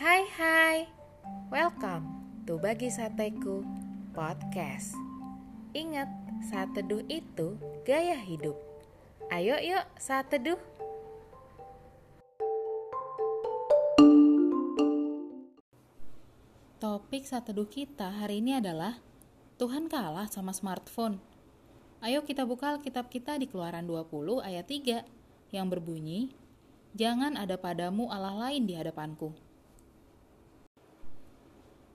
Hai hai, welcome to Bagi Sateku Podcast. Ingat, saat teduh itu gaya hidup. Ayo yuk saat teduh Topik saat teduh kita hari ini adalah Tuhan kalah sama smartphone. Ayo kita buka Alkitab kita di Keluaran 20 ayat 3 yang berbunyi, Jangan ada padamu Allah lain di hadapanku.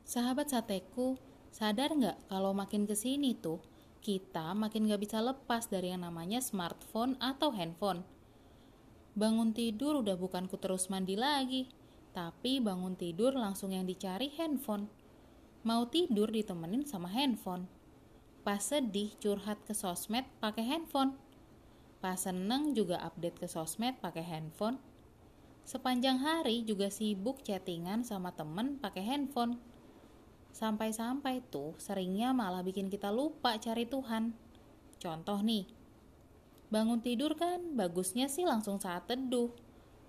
Sahabat sateku, sadar nggak kalau makin ke sini tuh, kita makin nggak bisa lepas dari yang namanya smartphone atau handphone. Bangun tidur udah bukan ku terus mandi lagi, tapi bangun tidur langsung yang dicari handphone. Mau tidur ditemenin sama handphone Pas sedih curhat ke sosmed pakai handphone. Pas seneng juga update ke sosmed pakai handphone. Sepanjang hari juga sibuk chattingan sama temen pakai handphone. Sampai-sampai tuh seringnya malah bikin kita lupa cari Tuhan. Contoh nih, bangun tidur kan bagusnya sih langsung saat teduh.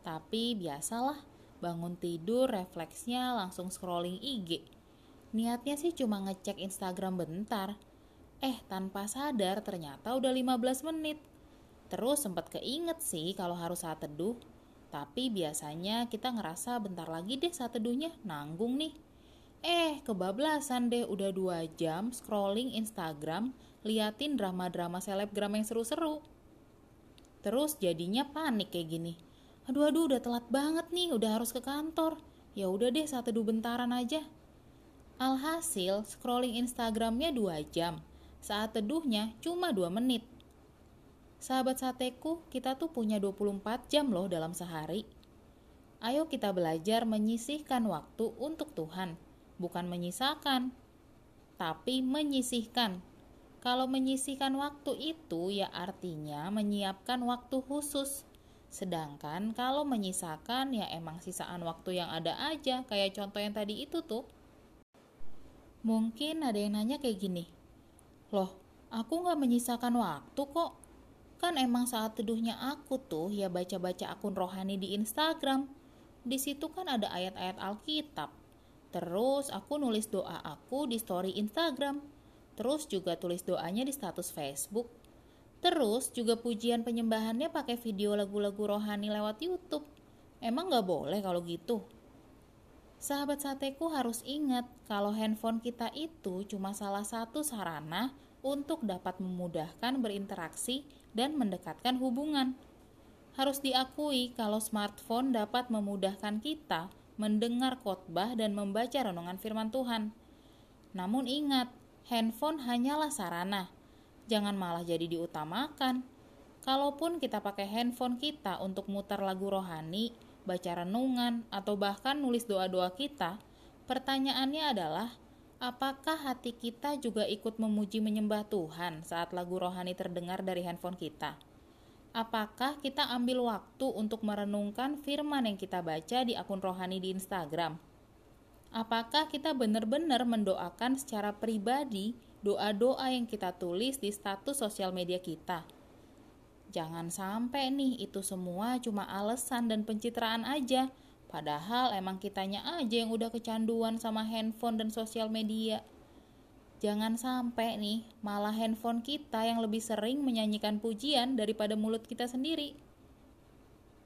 Tapi biasalah, bangun tidur refleksnya langsung scrolling IG. Niatnya sih cuma ngecek Instagram bentar, Eh, tanpa sadar ternyata udah 15 menit. Terus sempat keinget sih kalau harus saat teduh. Tapi biasanya kita ngerasa bentar lagi deh saat teduhnya, nanggung nih. Eh, kebablasan deh udah 2 jam scrolling Instagram, liatin drama-drama selebgram yang seru-seru. Terus jadinya panik kayak gini. Aduh aduh udah telat banget nih, udah harus ke kantor. Ya udah deh saat teduh bentaran aja. Alhasil scrolling Instagramnya 2 jam saat teduhnya cuma 2 menit. Sahabat sateku, kita tuh punya 24 jam loh dalam sehari. Ayo kita belajar menyisihkan waktu untuk Tuhan, bukan menyisakan, tapi menyisihkan. Kalau menyisihkan waktu itu ya artinya menyiapkan waktu khusus. Sedangkan kalau menyisakan ya emang sisaan waktu yang ada aja, kayak contoh yang tadi itu tuh. Mungkin ada yang nanya kayak gini, Loh, aku nggak menyisakan waktu kok. Kan emang saat teduhnya aku tuh ya baca-baca akun rohani di Instagram. Di situ kan ada ayat-ayat Alkitab. Terus aku nulis doa aku di story Instagram. Terus juga tulis doanya di status Facebook. Terus juga pujian penyembahannya pakai video lagu-lagu rohani lewat YouTube. Emang nggak boleh kalau gitu? Sahabat sateku harus ingat kalau handphone kita itu cuma salah satu sarana untuk dapat memudahkan berinteraksi dan mendekatkan hubungan. Harus diakui kalau smartphone dapat memudahkan kita mendengar khotbah dan membaca renungan firman Tuhan. Namun ingat, handphone hanyalah sarana. Jangan malah jadi diutamakan. Kalaupun kita pakai handphone kita untuk mutar lagu rohani, baca renungan, atau bahkan nulis doa-doa kita, pertanyaannya adalah, apakah hati kita juga ikut memuji menyembah Tuhan saat lagu rohani terdengar dari handphone kita? Apakah kita ambil waktu untuk merenungkan firman yang kita baca di akun rohani di Instagram? Apakah kita benar-benar mendoakan secara pribadi doa-doa yang kita tulis di status sosial media kita? Jangan sampai nih itu semua cuma alasan dan pencitraan aja. Padahal emang kitanya aja yang udah kecanduan sama handphone dan sosial media. Jangan sampai nih malah handphone kita yang lebih sering menyanyikan pujian daripada mulut kita sendiri.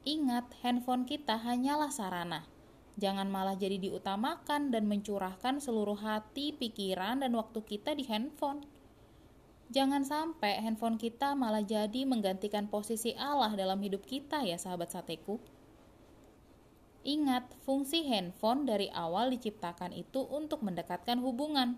Ingat, handphone kita hanyalah sarana. Jangan malah jadi diutamakan dan mencurahkan seluruh hati, pikiran, dan waktu kita di handphone. Jangan sampai handphone kita malah jadi menggantikan posisi Allah dalam hidup kita ya sahabat sateku. Ingat, fungsi handphone dari awal diciptakan itu untuk mendekatkan hubungan,